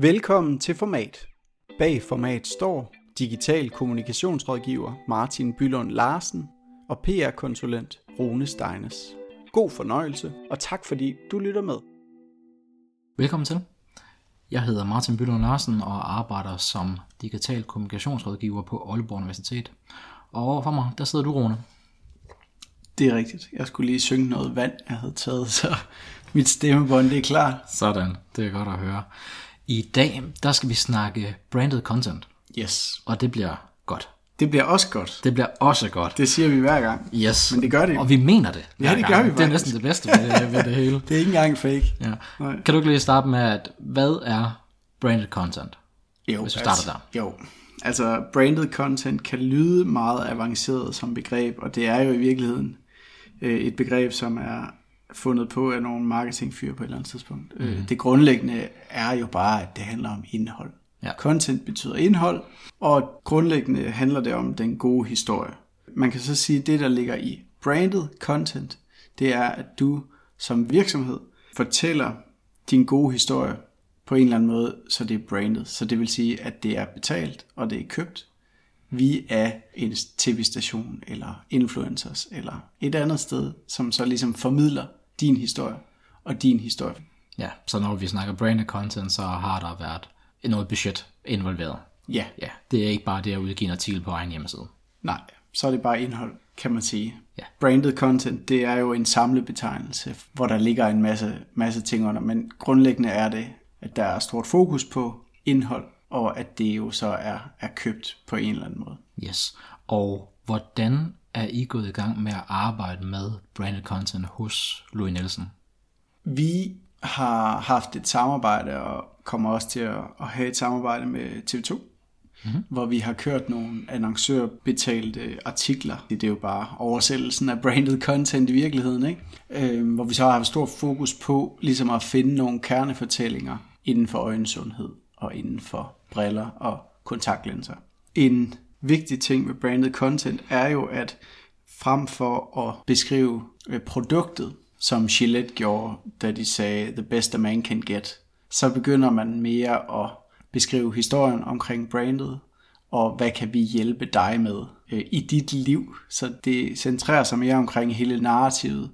Velkommen til Format. Bag Format står digital kommunikationsrådgiver Martin Bylund Larsen og PR-konsulent Rune Steines. God fornøjelse, og tak fordi du lytter med. Velkommen til. Jeg hedder Martin Bylund Larsen og arbejder som digital kommunikationsrådgiver på Aalborg Universitet. Og overfor mig, der sidder du, Rune. Det er rigtigt. Jeg skulle lige synge noget vand, jeg havde taget, så mit stemmebånd det er klar. Sådan, det er godt at høre. I dag, der skal vi snakke branded content, Yes. og det bliver godt. Det bliver også godt. Det bliver også godt. Det siger vi hver gang. Yes. Men det gør det. Og vi mener det. Ja, hver det gang. gør vi Det er faktisk. næsten det bedste ved det, ved det hele. Det er ikke engang fake. Ja. Nej. Kan du ikke lige starte med, at hvad er branded content? Jo, Hvis vi starter altså, Jo, altså branded content kan lyde meget avanceret som begreb, og det er jo i virkeligheden øh, et begreb, som er fundet på af nogle marketingfyre på et eller andet tidspunkt. Mm. Det grundlæggende er jo bare, at det handler om indhold. Ja. Content betyder indhold, og grundlæggende handler det om den gode historie. Man kan så sige, at det, der ligger i branded content, det er, at du som virksomhed fortæller din gode historie på en eller anden måde, så det er branded. Så det vil sige, at det er betalt, og det er købt via en tv-station, eller influencers, eller et andet sted, som så ligesom formidler din historie og din historie. Ja, så når vi snakker branded content, så har der været noget budget involveret. Ja, Ja, det er ikke bare det at udgive en artikel på egen hjemmeside. nej, så er det bare indhold, kan man sige. Ja. Branded content, det er jo en samlebetegnelse, hvor der ligger en masse, masse ting under, men grundlæggende er det, at der er stort fokus på indhold, og at det jo så er, er købt på en eller anden måde. Yes. Og hvordan er I gået i gang med at arbejde med branded content hos Louis Nielsen? Vi har haft et samarbejde, og kommer også til at, at have et samarbejde med TV2, mm-hmm. hvor vi har kørt nogle annoncørbetalte artikler. Det er jo bare oversættelsen af branded content i virkeligheden, ikke? Øh, hvor vi så har haft stor fokus på ligesom at finde nogle kernefortællinger inden for øjensundhed og inden for briller og kontaktlinser. En vigtig ting med branded content er jo, at frem for at beskrive øh, produktet, som Gillette gjorde, da de sagde, the best a man can get, så begynder man mere at beskrive historien omkring brandet, og hvad kan vi hjælpe dig med øh, i dit liv. Så det centrerer sig mere omkring hele narrativet,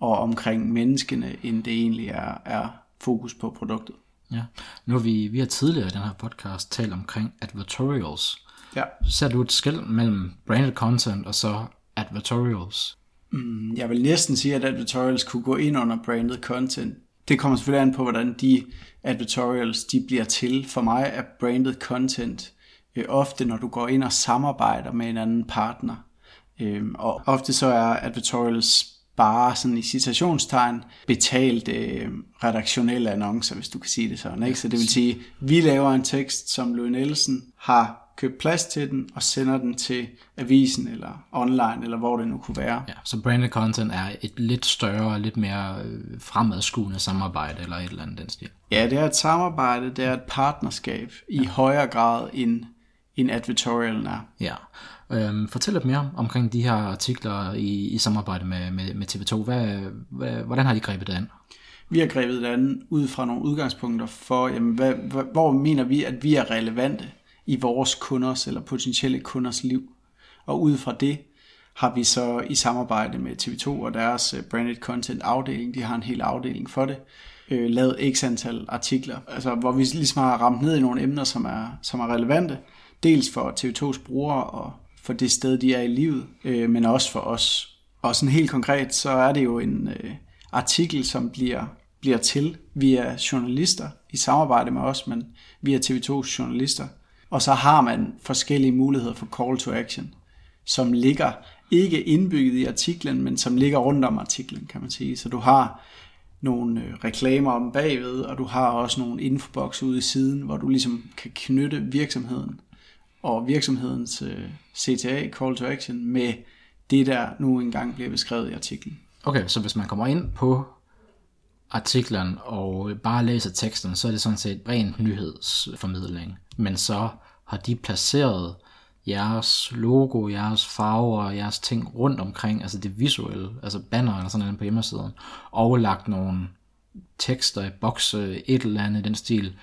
og omkring menneskene, end det egentlig er, er fokus på produktet. Ja. Nu har vi, vi har tidligere i den her podcast talt omkring advertorials. Ja. Ser du et skæld mellem branded content og så advertorials? Jeg vil næsten sige, at advertorials kunne gå ind under branded content. Det kommer selvfølgelig an på, hvordan de advertorials de bliver til. For mig er branded content øh, ofte, når du går ind og samarbejder med en anden partner. Øhm, og ofte så er advertorials bare sådan i citationstegn betalt øh, redaktionelle annoncer, hvis du kan sige det sådan. Ikke? Så det vil sige, vi laver en tekst, som Louis Nielsen har købt plads til den, og sender den til avisen, eller online, eller hvor det nu kunne være. Ja, så branded content er et lidt større, lidt mere øh, fremadskuende samarbejde eller et eller andet den stil. Ja, det er et samarbejde, det er et partnerskab i højere grad end, end advertorialen er. Ja. Øhm, fortæl lidt mere omkring de her artikler i, i samarbejde med, med, med TV2. Hvad, hvad, hvordan har de grebet det an? Vi har grebet det an ud fra nogle udgangspunkter for, jamen, hvad, hvad, hvor mener vi, at vi er relevante i vores kunders eller potentielle kunders liv. Og ud fra det har vi så i samarbejde med TV2 og deres øh, branded content afdeling, de har en hel afdeling for det, øh, lavet x antal artikler, altså, hvor vi ligesom har ramt ned i nogle emner, som er, som er relevante, dels for TV2's brugere og for det sted, de er i livet, øh, men også for os. Og sådan helt konkret, så er det jo en øh, artikel, som bliver, bliver til via journalister i samarbejde med os, men via TV2's journalister. Og så har man forskellige muligheder for call to action, som ligger ikke indbygget i artiklen, men som ligger rundt om artiklen, kan man sige. Så du har nogle øh, reklamer om bagved, og du har også nogle infobox ude i siden, hvor du ligesom kan knytte virksomheden og virksomhedens øh, CTA, call to action, med det, der nu engang bliver beskrevet i artiklen. Okay, så hvis man kommer ind på artiklen og bare læser teksten, så er det sådan set rent nyhedsformidling. Men så har de placeret jeres logo, jeres farver, jeres ting rundt omkring, altså det visuelle, altså banner eller sådan noget på hjemmesiden, og lagt nogle tekster i bokse, et eller andet i den stil,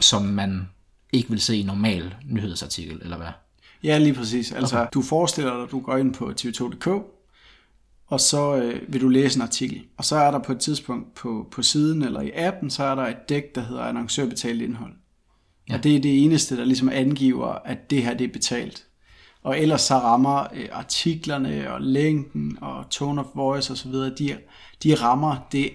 som man ikke vil se i normal nyhedsartikel, eller hvad? Ja, lige præcis. Altså, okay. du forestiller dig, at du går ind på tv2.dk, og så øh, vil du læse en artikel. Og så er der på et tidspunkt på, på siden eller i appen, så er der et dæk, der hedder annoncørbetalt indhold. Ja. Og det er det eneste, der ligesom angiver, at det her det er betalt. Og ellers så rammer øh, artiklerne og længden og tone of voice osv., de, de rammer det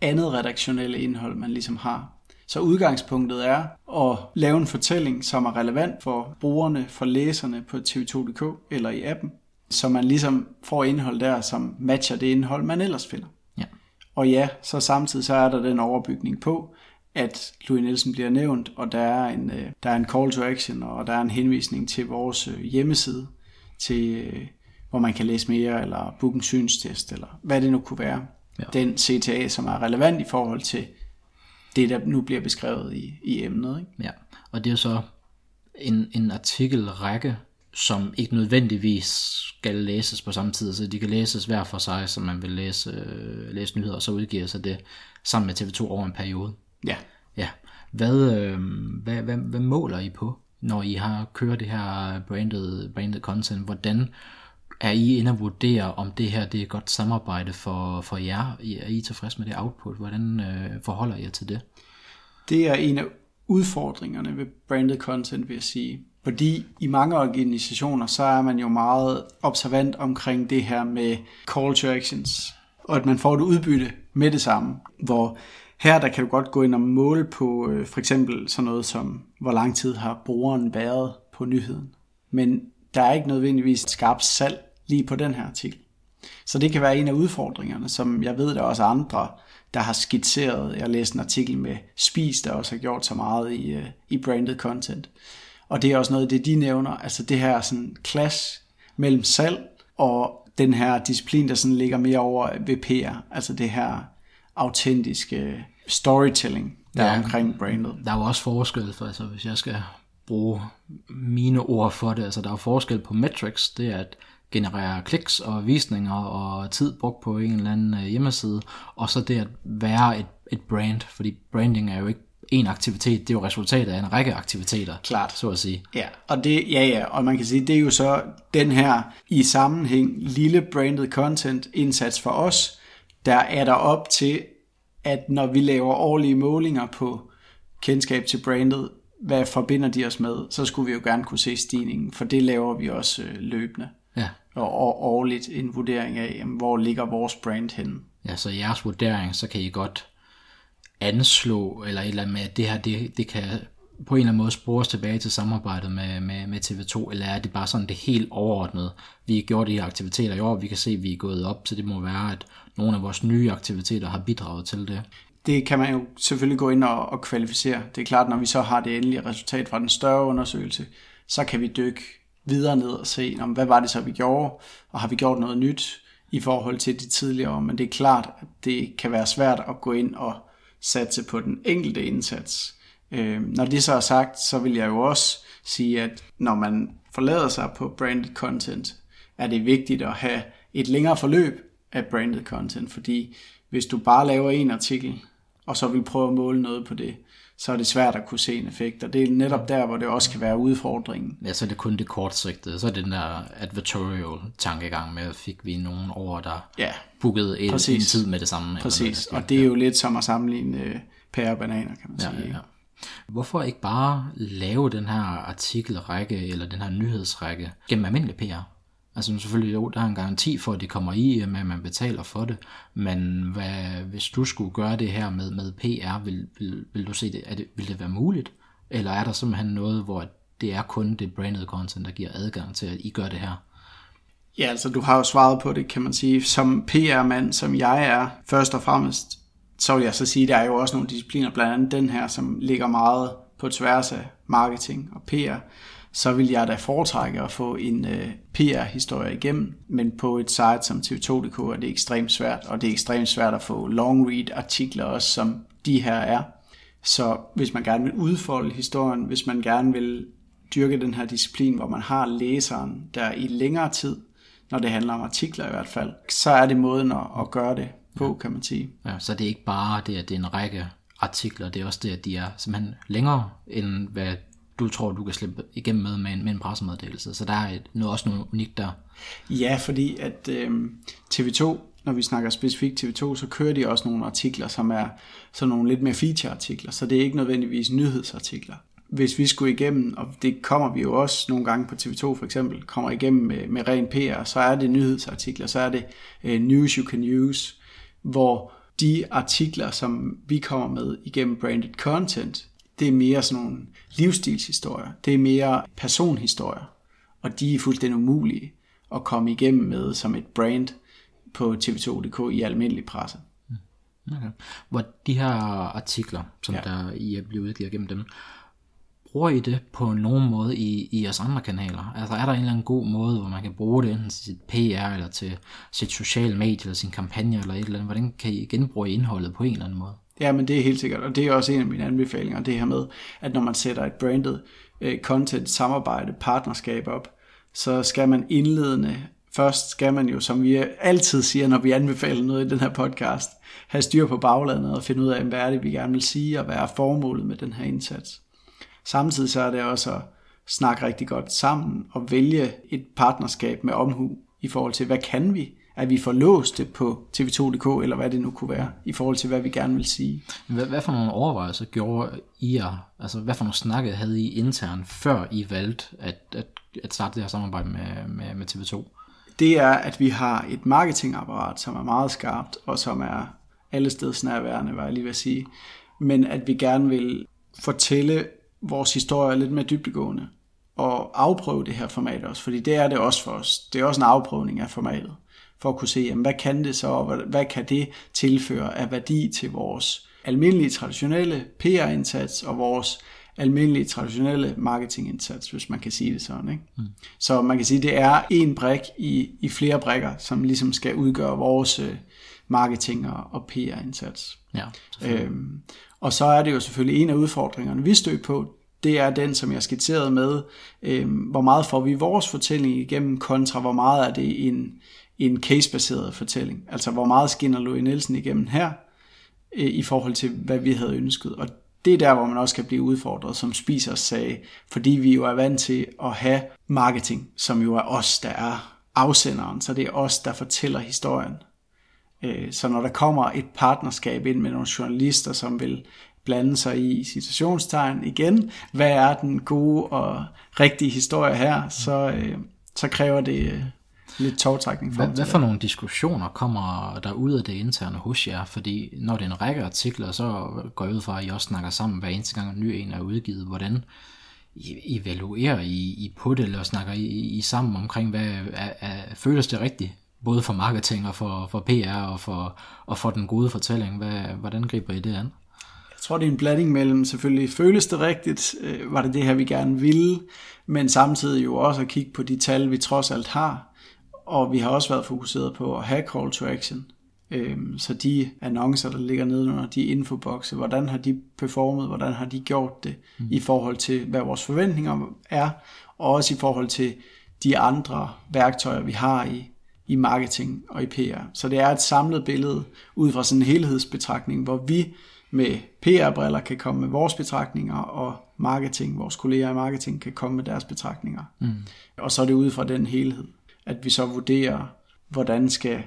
andet redaktionelle indhold, man ligesom har. Så udgangspunktet er at lave en fortælling, som er relevant for brugerne, for læserne på tv2.dk eller i appen, så man ligesom får indhold der, som matcher det indhold, man ellers finder. Ja. Og ja, så samtidig så er der den overbygning på, at Louis Nielsen bliver nævnt, og der er en, øh, der er en call to action, og der er en henvisning til vores øh, hjemmeside, til, øh, hvor man kan læse mere, eller booke en synstest, eller hvad det nu kunne være. Ja. Den CTA, som er relevant i forhold til det, der nu bliver beskrevet i, i emnet. Ikke? Ja, og det er så en, en artikelrække, som ikke nødvendigvis skal læses på samme tid, så de kan læses hver for sig, som man vil læse, øh, læse nyheder, og så udgiver sig det sammen med TV2 over en periode. Ja. Ja. Hvad, øh, hvad, hvad, hvad måler I på, når I har kørt det her branded, branded content? Hvordan er I inde og vurdere, om det her det er et godt samarbejde for, for jer? Er I tilfreds med det output? Hvordan øh, forholder I jer til det? Det er en af udfordringerne ved branded content, vil jeg sige. Fordi i mange organisationer, så er man jo meget observant omkring det her med call to actions, og at man får et udbytte med det samme, hvor her der kan du godt gå ind og måle på øh, for eksempel sådan noget som, hvor lang tid har brugeren været på nyheden. Men der er ikke nødvendigvis skarpt salg lige på den her artikel. Så det kan være en af udfordringerne, som jeg ved, der er også andre, der har skitseret. Jeg læste en artikel med Spis, der også har gjort så meget i, øh, i branded content. Og det er også noget af det, de nævner. Altså det her sådan clash mellem salg og den her disciplin, der sådan ligger mere over ved PR. Altså det her autentiske storytelling, der ja, er omkring brandet. Der er jo også forskel, for altså, hvis jeg skal bruge mine ord for det, altså der er forskel på metrics, det er at generere kliks og visninger og tid brugt på en eller anden øh, hjemmeside, og så det at være et, et brand, fordi branding er jo ikke en aktivitet, det er jo resultatet af en række aktiviteter, Klart. så at sige. Ja, og det, ja, ja, og man kan sige, det er jo så den her i sammenhæng lille branded content indsats for os, der er der op til, at når vi laver årlige målinger på kendskab til brandet, hvad forbinder de os med, så skulle vi jo gerne kunne se stigningen, for det laver vi også øh, løbende. Ja. Og årligt en vurdering af, hvor ligger vores brand henne. Ja, så i jeres vurdering, så kan I godt anslå, eller et eller andet med, at det her, det, det kan på en eller anden måde spores tilbage til samarbejdet med, med, med TV2, eller er det bare sådan det helt overordnede? Vi har gjort de her aktiviteter i år, vi kan se, at vi er gået op, så det må være, at nogle af vores nye aktiviteter har bidraget til det. Det kan man jo selvfølgelig gå ind og, og kvalificere. Det er klart, når vi så har det endelige resultat fra den større undersøgelse, så kan vi dykke videre ned og se, om hvad var det så, vi gjorde, og har vi gjort noget nyt i forhold til de tidligere Men det er klart, at det kan være svært at gå ind og satse på den enkelte indsats. Øh, når det så er sagt, så vil jeg jo også sige, at når man forlader sig på branded content, er det vigtigt at have et længere forløb af branded content, fordi hvis du bare laver en artikel, og så vil prøve at måle noget på det, så er det svært at kunne se en effekt, og det er netop der, hvor det også kan være udfordringen. Ja, så er det kun det kortsigtede, så er det den der advertorial tankegang med, fik vi nogen over, der ja, bookede en, en tid med det samme. Præcis, og det er jo lidt som at sammenligne øh, pære og bananer, kan man ja, sige. Ja, ja. Hvorfor ikke bare lave den her artikelrække, eller den her nyhedsrække, gennem almindelig PR? Altså selvfølgelig, jo, der er en garanti for, at det kommer i, øh, med at man betaler for det, men hvad, hvis du skulle gøre det her med, med PR, vil, vil, vil du se det, er det, vil det være muligt? Eller er der simpelthen noget, hvor det er kun det branded content, der giver adgang til, at I gør det her? Ja, altså du har jo svaret på det, kan man sige. Som PR-mand, som jeg er, først og fremmest, så vil jeg så sige, at der er jo også nogle discipliner, blandt andet den her, som ligger meget på tværs af marketing og PR så vil jeg da foretrække at få en øh, PR-historie igennem, men på et site som tv2.dk er det ekstremt svært, og det er ekstremt svært at få long read artikler også, som de her er. Så hvis man gerne vil udfolde historien, hvis man gerne vil dyrke den her disciplin, hvor man har læseren der i længere tid, når det handler om artikler i hvert fald, så er det måden at, at gøre det på, kan man sige. Ja, så det er ikke bare det, at det er en række artikler, det er også det, at de er simpelthen længere, end hvad du tror, du kan slippe igennem med med en, med en pressemeddelelse. Så der er et, noget, også noget unikt der. Ja, fordi at øh, TV2, når vi snakker specifikt TV2, så kører de også nogle artikler, som er sådan nogle lidt mere feature-artikler, så det er ikke nødvendigvis nyhedsartikler. Hvis vi skulle igennem, og det kommer vi jo også nogle gange på TV2 for eksempel, kommer igennem med, med ren PR, så er det nyhedsartikler, så er det øh, news you can use, hvor de artikler, som vi kommer med igennem branded content, det er mere sådan nogle livsstilshistorier. Det er mere personhistorier. Og de er fuldstændig umulige at komme igennem med som et brand på tv2.dk i almindelig presse. Okay. Hvor de her artikler, som ja. der I er blevet udgivet gennem dem, bruger I det på nogen måde i, i jeres andre kanaler? Altså er der en eller anden god måde, hvor man kan bruge det enten til sit PR, eller til sit sociale medie, eller sin kampagne, eller et eller andet? Hvordan kan I genbruge indholdet på en eller anden måde? Ja, men det er helt sikkert, og det er også en af mine anbefalinger, det her med, at når man sætter et branded øh, content, samarbejde, partnerskab op, så skal man indledende, først skal man jo, som vi altid siger, når vi anbefaler noget i den her podcast, have styr på baglandet og finde ud af, hvad er det, vi gerne vil sige, og hvad er formålet med den her indsats. Samtidig så er det også at snakke rigtig godt sammen og vælge et partnerskab med omhu i forhold til, hvad kan vi? At vi får låst det på tv2.dk, eller hvad det nu kunne være, i forhold til, hvad vi gerne vil sige. Hvad, hvad for nogle overvejelser gjorde I jer, altså hvad for nogle snakke havde I internt, før I valgte at, at, at starte det her samarbejde med, med, med TV2? Det er, at vi har et marketingapparat, som er meget skarpt, og som er alle steds nærværende, var jeg lige ved at sige. Men at vi gerne vil fortælle vores historie lidt mere dybdegående, og afprøve det her format også, fordi det er det også for os. Det er også en afprøvning af formatet for at kunne se, jamen, hvad kan det så, og hvad kan det tilføre af værdi til vores almindelige traditionelle PR-indsats og vores almindelige traditionelle marketingindsats, hvis man kan sige det sådan. Ikke? Mm. Så man kan sige, at det er en brik i, i flere brikker, som ligesom skal udgøre vores øh, marketing- og PR-indsats. Ja, øhm, og så er det jo selvfølgelig en af udfordringerne, vi støder på, det er den, som jeg skitserede med, øhm, hvor meget får vi vores fortælling igennem, kontra hvor meget er det en, en casebaseret fortælling. Altså hvor meget skinner Louis Nielsen igennem her, øh, i forhold til hvad vi havde ønsket. Og det er der, hvor man også kan blive udfordret, som spiser sag, fordi vi jo er vant til at have marketing, som jo er os, der er afsenderen, så det er os, der fortæller historien. Øh, så når der kommer et partnerskab ind med nogle journalister, som vil blande sig i citationstegn igen, hvad er den gode og rigtige historie her, så, øh, så kræver det øh, lidt togtrækning. Hvad, hvad for nogle diskussioner kommer der ud af det interne hos jer? Fordi når det er en række artikler, så går jeg ud fra, at I også snakker sammen hver eneste gang en ny en er udgivet. Hvordan evaluerer I, I på det, eller snakker I, I sammen omkring, hvad er, er, føles det rigtigt? Både for marketing og for, for PR og for, og for den gode fortælling. Hvad, hvordan griber I det an? Jeg tror, det er en blanding mellem selvfølgelig, føles det rigtigt? Øh, var det det her, vi gerne ville? Men samtidig jo også at kigge på de tal, vi trods alt har og vi har også været fokuseret på at have call to action. Øhm, så de annoncer, der ligger nede under de infobokse, hvordan har de performet, hvordan har de gjort det mm. i forhold til, hvad vores forventninger er, og også i forhold til de andre værktøjer, vi har i, i marketing og i PR. Så det er et samlet billede ud fra sådan en helhedsbetragtning, hvor vi med PR-briller kan komme med vores betragtninger, og marketing, vores kolleger i marketing kan komme med deres betragtninger. Mm. Og så er det ud fra den helhed at vi så vurderer, hvordan skal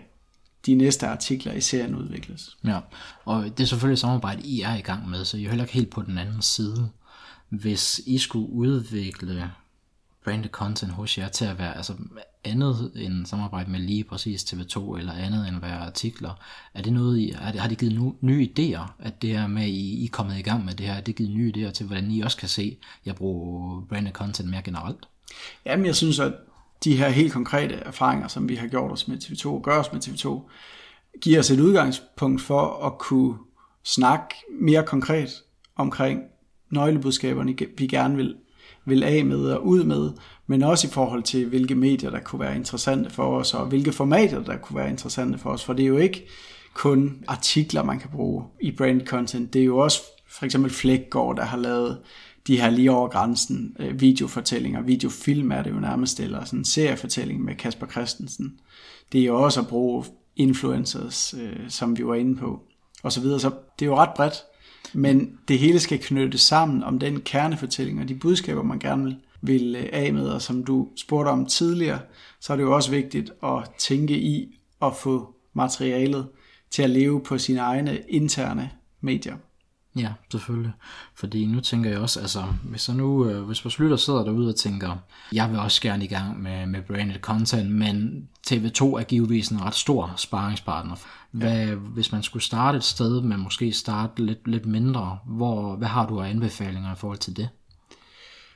de næste artikler i serien udvikles. Ja, og det er selvfølgelig et samarbejde, I er i gang med, så I er heller ikke helt på den anden side. Hvis I skulle udvikle branded content hos jer til at være altså andet end samarbejde med lige præcis TV2 eller andet end at være artikler, er det noget, I, er det, har det givet nu, nye idéer, at det her med, at I, I er kommet i gang med det her, er det givet nye idéer til, hvordan I også kan se, at jeg bruger branded content mere generelt? Jamen, jeg synes, at de her helt konkrete erfaringer, som vi har gjort os med TV2 og gør os med TV2, giver os et udgangspunkt for at kunne snakke mere konkret omkring nøglebudskaberne, vi gerne vil, vil af med og ud med, men også i forhold til, hvilke medier, der kunne være interessante for os, og hvilke formater, der kunne være interessante for os. For det er jo ikke kun artikler, man kan bruge i brand content. Det er jo også for eksempel Flækgaard, der har lavet de her lige over grænsen øh, videofortællinger, videofilm er det jo nærmest, eller sådan en seriefortælling med Kasper Christensen. Det er jo også at bruge influencers, øh, som vi var inde på, og så videre. Så det er jo ret bredt. Men det hele skal knyttes sammen om den kernefortælling og de budskaber, man gerne vil, vil øh, af med. Og som du spurgte om tidligere, så er det jo også vigtigt at tænke i at få materialet til at leve på sine egne interne medier. Ja, selvfølgelig. Fordi nu tænker jeg også, altså, hvis, jeg nu, øh, hvis vores lytter sidder derude og tænker, jeg vil også gerne i gang med, med branded content, men TV2 er givetvis en ret stor sparringspartner. Hvad, ja. Hvis man skulle starte et sted, men måske starte lidt, lidt mindre, hvor, hvad har du af anbefalinger i forhold til det?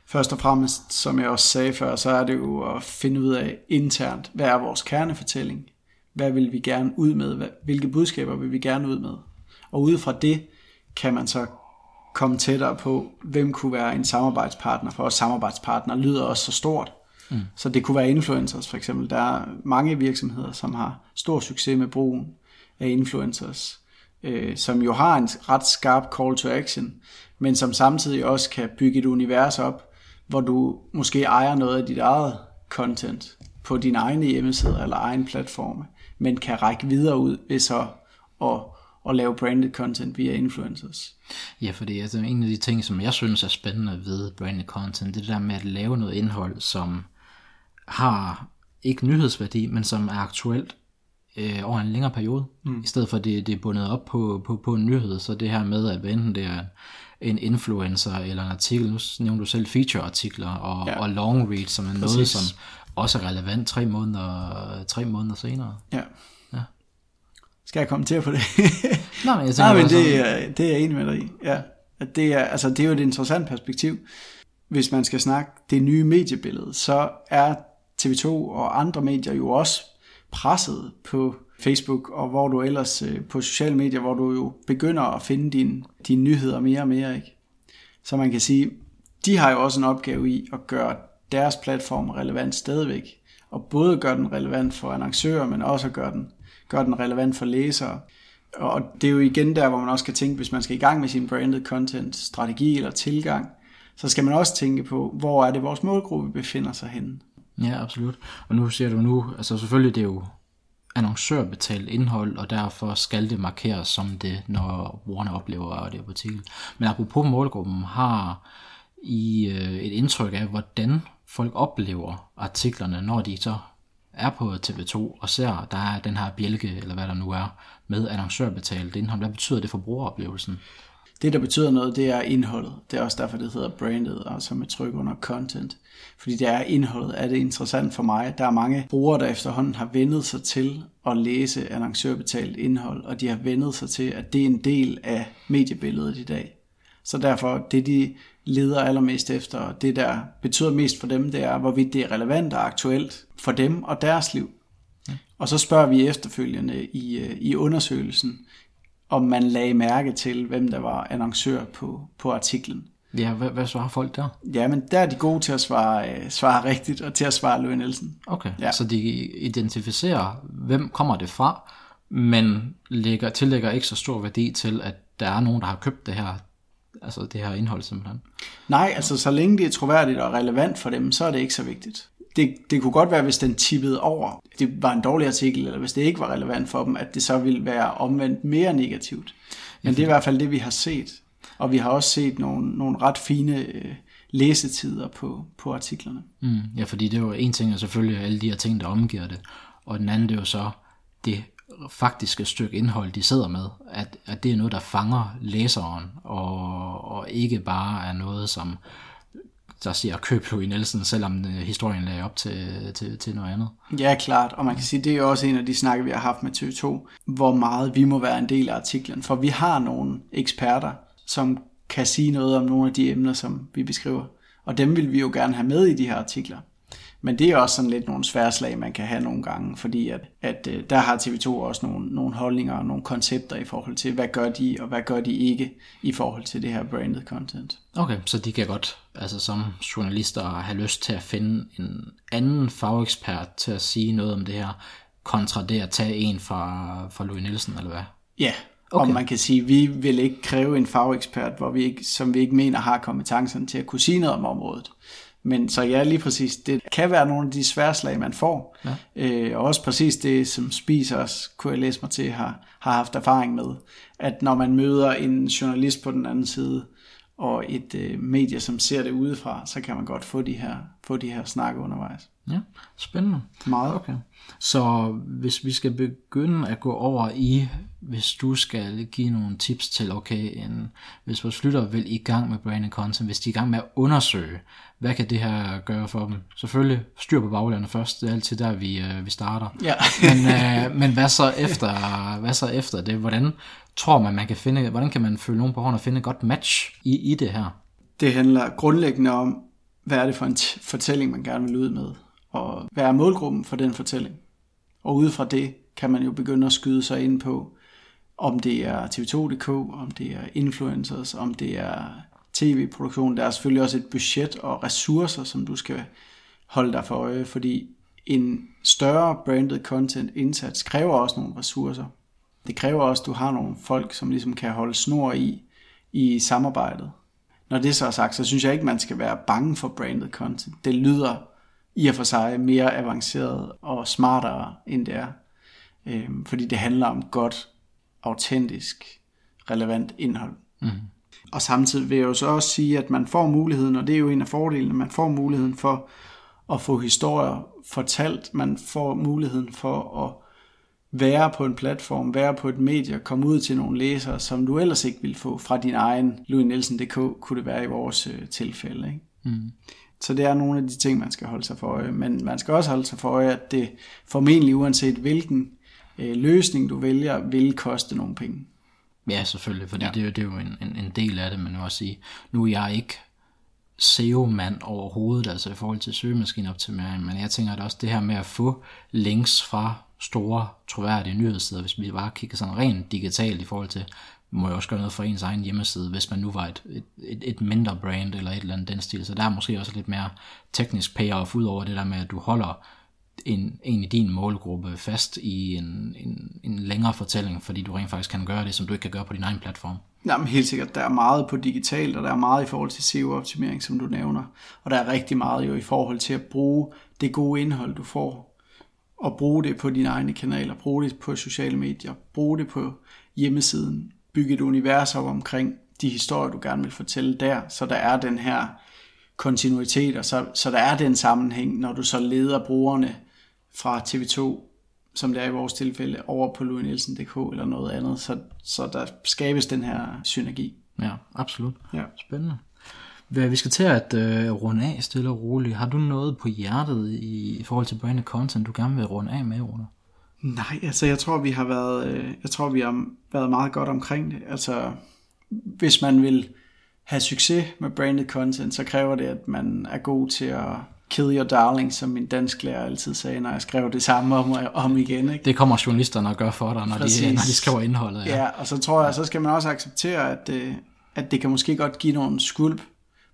Først og fremmest, som jeg også sagde før, så er det jo at finde ud af internt, hvad er vores kernefortælling? Hvad vil vi gerne ud med? Hvilke budskaber vil vi gerne ud med? Og ud fra det, kan man så komme tættere på, hvem kunne være en samarbejdspartner, for os samarbejdspartner lyder også så stort. Mm. Så det kunne være influencers for eksempel. Der er mange virksomheder, som har stor succes med brugen af influencers, øh, som jo har en ret skarp call to action, men som samtidig også kan bygge et univers op, hvor du måske ejer noget af dit eget content på din egen hjemmeside eller egen platforme, men kan række videre ud ved så at at lave branded content via influencers. Ja, fordi altså, en af de ting, som jeg synes er spændende ved branded content, det er det der med at lave noget indhold, som har ikke nyhedsværdi, men som er aktuelt øh, over en længere periode, mm. i stedet for at det, det er bundet op på, på, på en nyhed, så det her med, at enten det er en influencer eller en artikel, nu nævner du selv feature-artikler og, ja. og long read, som er Præcis. noget, som også er relevant tre måneder, tre måneder senere. Ja. Skal jeg kommentere på det? Nej, men jeg tænker Nej, men det, er, det er jeg enig med dig i. Ja. At det, er, altså, det er jo et interessant perspektiv. Hvis man skal snakke det nye mediebillede, så er TV2 og andre medier jo også presset på Facebook, og hvor du ellers øh, på sociale medier, hvor du jo begynder at finde dine, dine nyheder mere og mere. Ikke? Så man kan sige, de har jo også en opgave i at gøre deres platform relevant stadigvæk, og både gøre den relevant for annoncører, men også at gøre den gør den relevant for læsere. Og det er jo igen der, hvor man også kan tænke, hvis man skal i gang med sin branded content strategi eller tilgang, så skal man også tænke på, hvor er det vores målgruppe befinder sig henne. Ja, absolut. Og nu siger du nu, altså selvfølgelig det er jo annoncørbetalt indhold, og derfor skal det markeres som det, når brugerne oplever det på artikel. Men apropos målgruppen, har I øh, et indtryk af, hvordan folk oplever artiklerne, når de så er på TV2 og ser, der er den her bjælke, eller hvad der nu er, med annoncørbetalt indhold. Hvad betyder det for brugeroplevelsen? Det, der betyder noget, det er indholdet. Det er også derfor, det hedder branded, altså med tryk under content. Fordi det er indholdet. Er det interessant for mig? Der er mange brugere, der efterhånden har vendet sig til at læse annoncørbetalt indhold, og de har vendet sig til, at det er en del af mediebilledet i dag. Så derfor, det de leder allermest efter, og det der betyder mest for dem, det er, hvorvidt det er relevant og aktuelt for dem og deres liv. Ja. Og så spørger vi efterfølgende i, øh, i undersøgelsen, om man lagde mærke til, hvem der var annoncør på, på artiklen. Ja, hvad, hvad svarer folk der? Ja, men der er de gode til at svare, øh, svare rigtigt, og til at svare Louis Nielsen. Okay, ja. så de identificerer, hvem kommer det fra, men lægger, tillægger ikke så stor værdi til, at der er nogen, der har købt det her altså det her indhold simpelthen? Nej, altså så længe det er troværdigt og relevant for dem, så er det ikke så vigtigt. Det, det kunne godt være, hvis den tippede over, det var en dårlig artikel, eller hvis det ikke var relevant for dem, at det så ville være omvendt mere negativt. Men det er i hvert fald det, vi har set. Og vi har også set nogle, nogle ret fine øh, læsetider på, på artiklerne. Mm, ja, fordi det er jo en ting, er selvfølgelig alle de her ting, der omgiver det. Og den anden, det er jo så det faktiske stykke indhold, de sidder med, at, at det er noget, der fanger læseren, og, og ikke bare er noget, som der siger køb Louis Nielsen, selvom øh, historien lagde op til, til, til noget andet. Ja, klart, og man kan sige, det er jo også en af de snakke, vi har haft med TV2, hvor meget vi må være en del af artiklen, for vi har nogle eksperter, som kan sige noget om nogle af de emner, som vi beskriver, og dem vil vi jo gerne have med i de her artikler. Men det er også sådan lidt nogle sværslag, man kan have nogle gange, fordi at, at øh, der har TV2 også nogle, nogle holdninger og nogle koncepter i forhold til, hvad gør de og hvad gør de ikke i forhold til det her branded content. Okay, så de kan godt, altså som journalister, have lyst til at finde en anden fagekspert til at sige noget om det her, kontra det at tage en fra, fra Louis Nielsen, eller hvad? Ja, Okay. Og man kan sige, at vi vil ikke kræve en fagekspert, hvor vi ikke, som vi ikke mener har kompetencerne til at kunne sige noget om området. Men så ja, lige præcis, det kan være nogle af de svære slag, man får. Ja. Øh, og også præcis det, som Spisers, kunne jeg læse mig til, har, har haft erfaring med. At når man møder en journalist på den anden side, og et øh, medie, som ser det udefra, så kan man godt få de her, få de her snakke undervejs. Ja, spændende. Meget. Okay. Så hvis vi skal begynde at gå over i, hvis du skal give nogle tips til, okay, en, hvis vores lytter vil i gang med branding content, hvis de er i gang med at undersøge, hvad kan det her gøre for dem? Selvfølgelig styr på baglandet først, det er altid der, vi, øh, vi starter. Ja. men, øh, men hvad så efter, hvad så efter det? Hvordan tror man, man kan finde, hvordan kan man følge nogen på hånden og finde et godt match i, i det her? Det handler grundlæggende om, hvad er det for en fortælling, man gerne vil ud med, og hvad er målgruppen for den fortælling. Og ud fra det kan man jo begynde at skyde sig ind på, om det er TV2.dk, om det er influencers, om det er tv-produktion. Der er selvfølgelig også et budget og ressourcer, som du skal holde dig for øje, fordi en større branded content indsats kræver også nogle ressourcer. Det kræver også, at du har nogle folk, som ligesom kan holde snor i, i samarbejdet. Når det så er sagt, så synes jeg ikke, man skal være bange for branded content. Det lyder i og for sig mere avanceret og smartere, end det er. Øhm, fordi det handler om godt, autentisk, relevant indhold. Mm. Og samtidig vil jeg jo så også sige, at man får muligheden, og det er jo en af fordelene, man får muligheden for at få historier fortalt. Man får muligheden for at være på en platform, være på et medie, komme ud til nogle læsere, som du ellers ikke ville få fra din egen louisnielsen.dk, kunne det være i vores øh, tilfælde. Ikke? Mm. Så det er nogle af de ting, man skal holde sig for øje. Men man skal også holde sig for øje, at det formentlig uanset hvilken øh, løsning du vælger, vil koste nogle penge. Ja, selvfølgelig, fordi ja. det, er, det er jo en, en, en del af det, men også sige, nu er jeg ikke SEO-mand overhovedet, altså i forhold til søgemaskineoptimering, men jeg tænker at også det her med at få links fra store, troværdige nyhedssider, hvis vi bare kigger sådan rent digitalt i forhold til, må jo også gøre noget for ens egen hjemmeside, hvis man nu var et, et, et, et mindre brand eller et eller andet den stil. Så der er måske også lidt mere teknisk payoff ud over det der med, at du holder en, en i din målgruppe fast i en, en, en længere fortælling, fordi du rent faktisk kan gøre det, som du ikke kan gøre på din egen platform. Jamen helt sikkert, der er meget på digitalt, og der er meget i forhold til SEO-optimering, som du nævner. Og der er rigtig meget jo i forhold til at bruge det gode indhold, du får, og bruge det på dine egne kanaler, bruge det på sociale medier, bruge det på hjemmesiden, bygge et univers op omkring de historier, du gerne vil fortælle der, så der er den her kontinuitet, og så, så der er den sammenhæng, når du så leder brugerne fra TV2, som det er i vores tilfælde, over på louisnielsen.dk eller noget andet, så, så der skabes den her synergi. Ja, absolut. Ja. Spændende. Vi skal til at uh, runde af stille og roligt. Har du noget på hjertet i, i forhold til branded content, du gerne vil runde af med, Rune? Nej, altså jeg tror, vi har været, øh, jeg tror, vi har været meget godt omkring det. Altså, hvis man vil have succes med branded content, så kræver det, at man er god til at kill your darling, som min dansk lærer altid sagde, når jeg skrev det samme om om igen. Ikke? Det kommer journalisterne at gøre for dig, når, de, når de skriver indholdet. Ja. ja, og så tror jeg, så skal man også acceptere, at, øh, at det kan måske godt give nogle skulp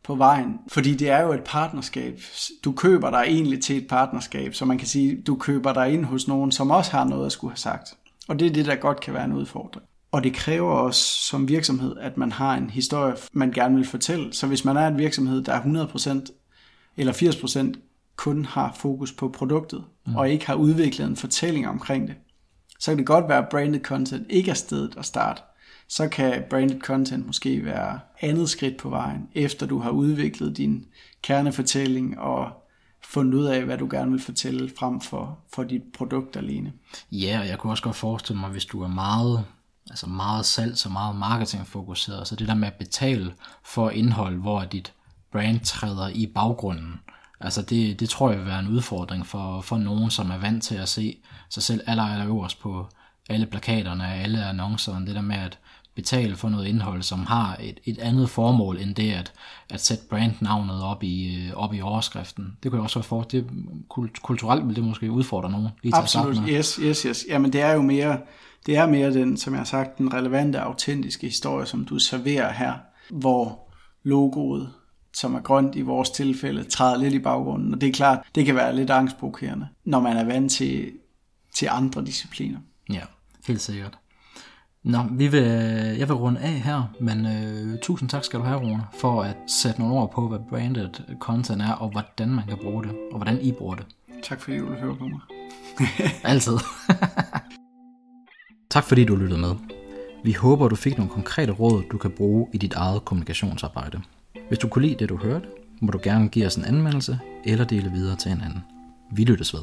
på vejen. Fordi det er jo et partnerskab. Du køber dig egentlig til et partnerskab, så man kan sige, du køber dig ind hos nogen, som også har noget at skulle have sagt. Og det er det, der godt kan være en udfordring. Og det kræver også som virksomhed, at man har en historie, man gerne vil fortælle. Så hvis man er en virksomhed, der er 100% eller 80% kun har fokus på produktet, mm. og ikke har udviklet en fortælling omkring det, så kan det godt være, at branded content ikke er stedet at starte så kan branded content måske være andet skridt på vejen, efter du har udviklet din kernefortælling og fundet ud af, hvad du gerne vil fortælle frem for, for dit produkt alene. Ja, og jeg kunne også godt forestille mig, hvis du er meget, altså meget salg og meget marketingfokuseret, så det der med at betale for indhold, hvor dit brand træder i baggrunden, altså det, det tror jeg vil være en udfordring for, for nogen, som er vant til at se sig selv aller, aller øverst på alle plakaterne, alle annoncerne, det der med, at betale for noget indhold, som har et, et andet formål end det at, at sætte brandnavnet op i, øh, op i overskriften. Det kunne jeg også for, det, kulturelt vil det måske udfordre nogen. Lige Absolut, yes, yes, yes. Jamen det er jo mere, det er mere den, som jeg har sagt, den relevante, autentiske historie, som du serverer her, hvor logoet, som er grønt i vores tilfælde, træder lidt i baggrunden. Og det er klart, det kan være lidt angstprovokerende, når man er vant til, til andre discipliner. Ja, helt sikkert. Nå, vi vil, jeg vil runde af her, men øh, tusind tak skal du have, Rune, for at sætte nogle ord på, hvad branded content er, og hvordan man kan bruge det, og hvordan I bruger det. Tak fordi du vil høre på mig. Altid. tak fordi du lyttede med. Vi håber, du fik nogle konkrete råd, du kan bruge i dit eget kommunikationsarbejde. Hvis du kunne lide det, du hørte, må du gerne give os en anmeldelse eller dele videre til en anden. Vi lyttes ved.